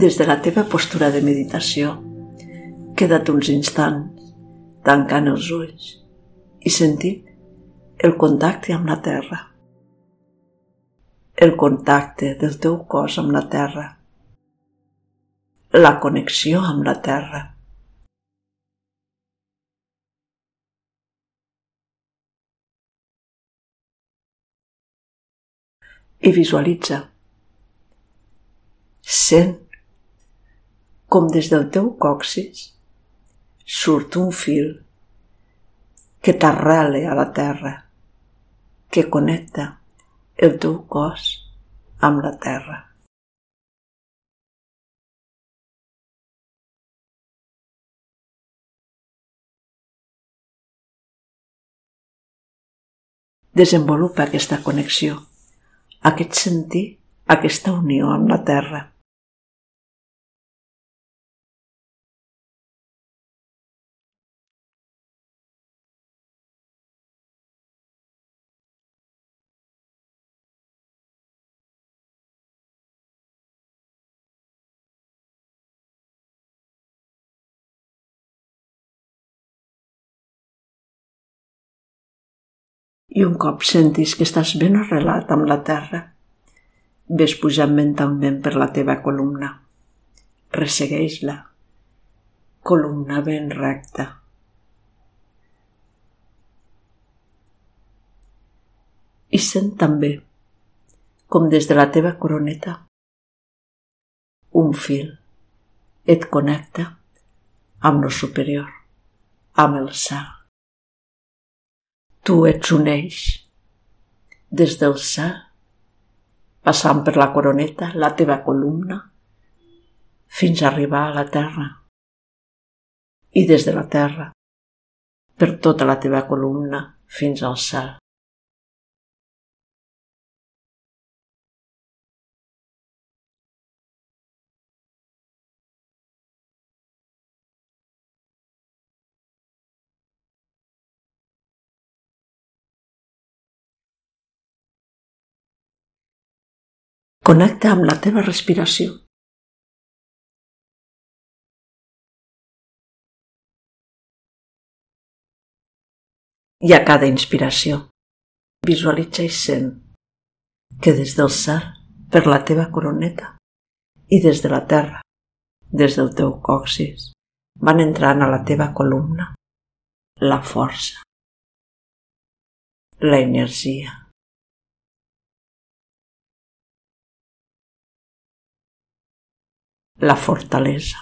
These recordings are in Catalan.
Des de la teva postura de meditació, queda't uns instants tancant els ulls i sentint el contacte amb la terra. El contacte del teu cos amb la terra. La connexió amb la terra. I visualitza. Sent com des del teu còxis surt un fil que t'arrele a la terra, que connecta el teu cos amb la terra. Desenvolupa aquesta connexió, aquest sentir, aquesta unió amb la terra. I un cop sentis que estàs ben arrelat amb la terra, ves pujant mentalment per la teva columna. Ressegueix-la. Columna ben recta. I sent també com des de la teva coroneta un fil et connecta amb lo superior, amb el cel. Tu ets un eix. Des del cel, passant per la coroneta, la teva columna, fins a arribar a la terra. I des de la terra, per tota la teva columna, fins al cel. Connecta amb la teva respiració. I a cada inspiració, visualitza i sent que des del cel, per la teva coroneta, i des de la terra, des del teu coxis, van entrant a la teva columna la força, la energia, la fortalesa.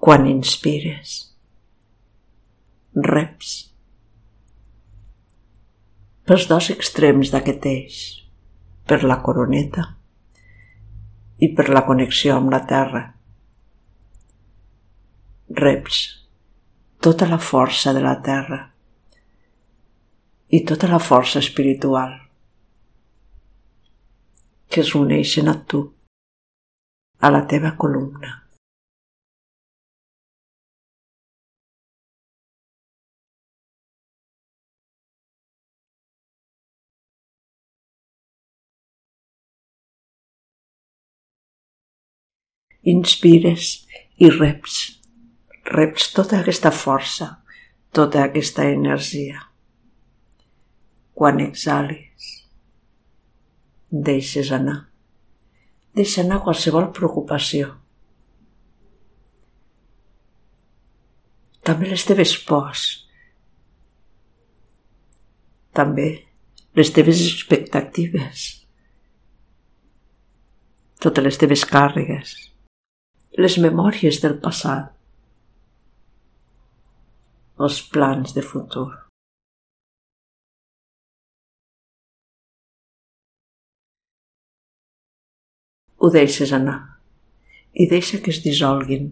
Quan inspires, reps pels dos extrems d'aquest eix, per la coroneta i per la connexió amb la terra. Reps tota la força de la terra i tota la força espiritual que es uneixen a tu a la teva columna. Inspires i reps, reps tota aquesta força, tota aquesta energia. Quan exhalis, deixes anar deixa anar qualsevol preocupació. També les teves pors. També les teves expectatives. Totes les teves càrregues. Les memòries del passat. Els plans de futur. Ho deixes anar i deixa que es dissolguin.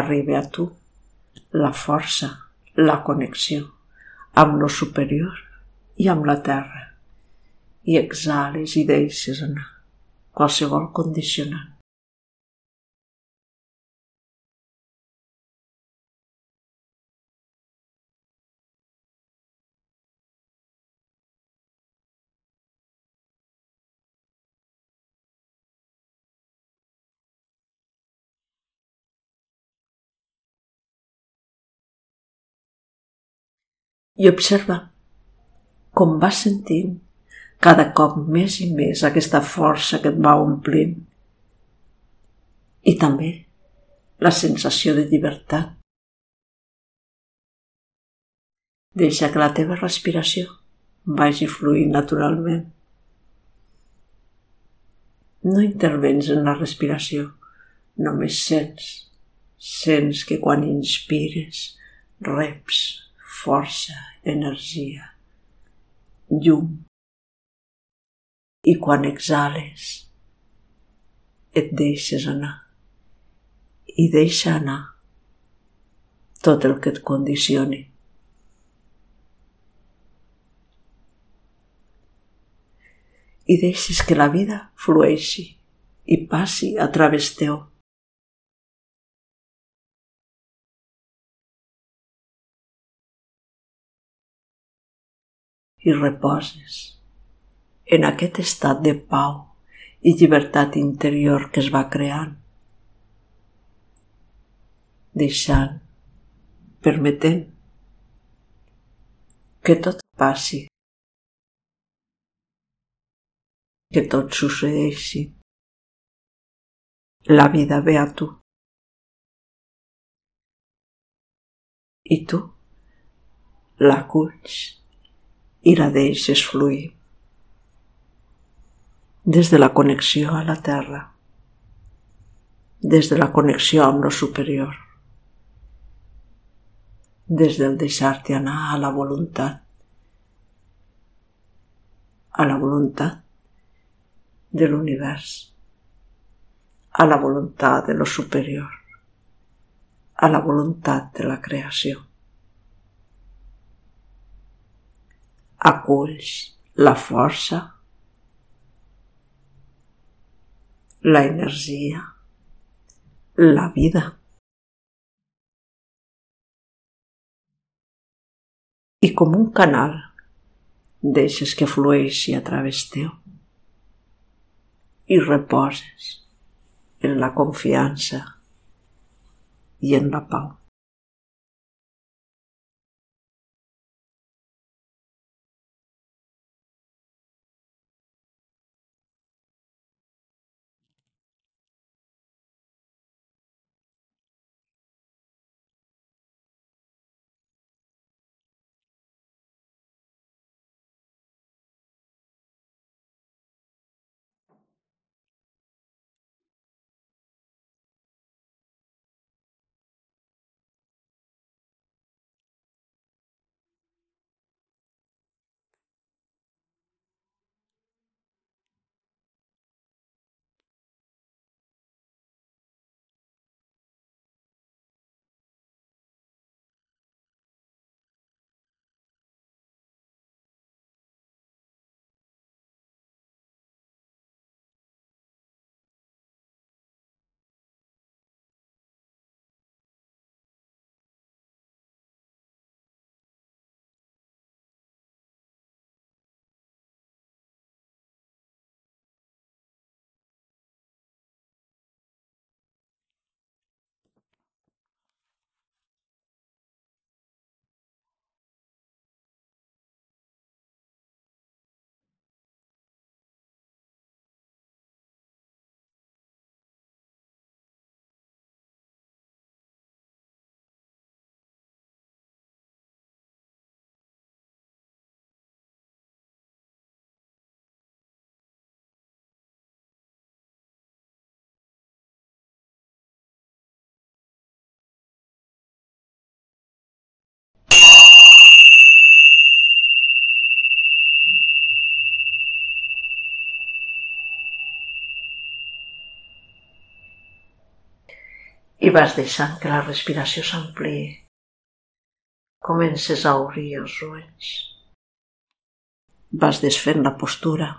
Arriba a tu la força, la connexió amb lo superior i amb la terra i exhales i deixes anar qualsevol condicionant. I observa com vas sentint cada cop més i més aquesta força que et va omplint i també la sensació de llibertat. Deixa que la teva respiració vagi fluint naturalment. No intervens en la respiració, només sents. Sents que quan inspires reps força, energia, llum. I quan exhales, et deixes anar. I deixa anar tot el que et condicioni. I deixes que la vida flueixi i passi a través teu. I reposes en aquest estat de pau i llibertat interior que es va creant, deixant, permetent que tot passi, que tot succeeixi. La vida ve a tu. I tu l'aculls i la deixes fluir. Des de la connexió a la terra, des de la connexió amb lo superior, des del deixar-te anar a la voluntat, a la voluntat de l'univers, a la voluntat de lo superior, a la voluntat de la creació. Aculls la força, la energia, la vida. I com un canal deixes que flueixi a través teu i reposes en la confiança i en la pau. I vas deixant que la respiració s'ampliï. Comences a obrir els ulls. Vas desfent la postura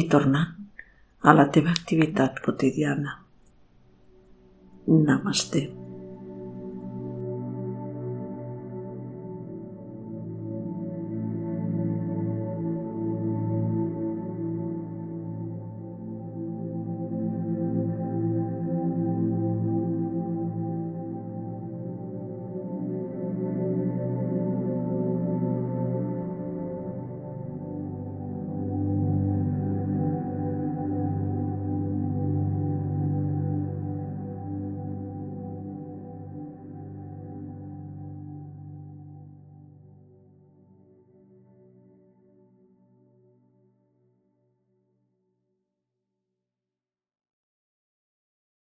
i tornant a la teva activitat quotidiana. Namaste.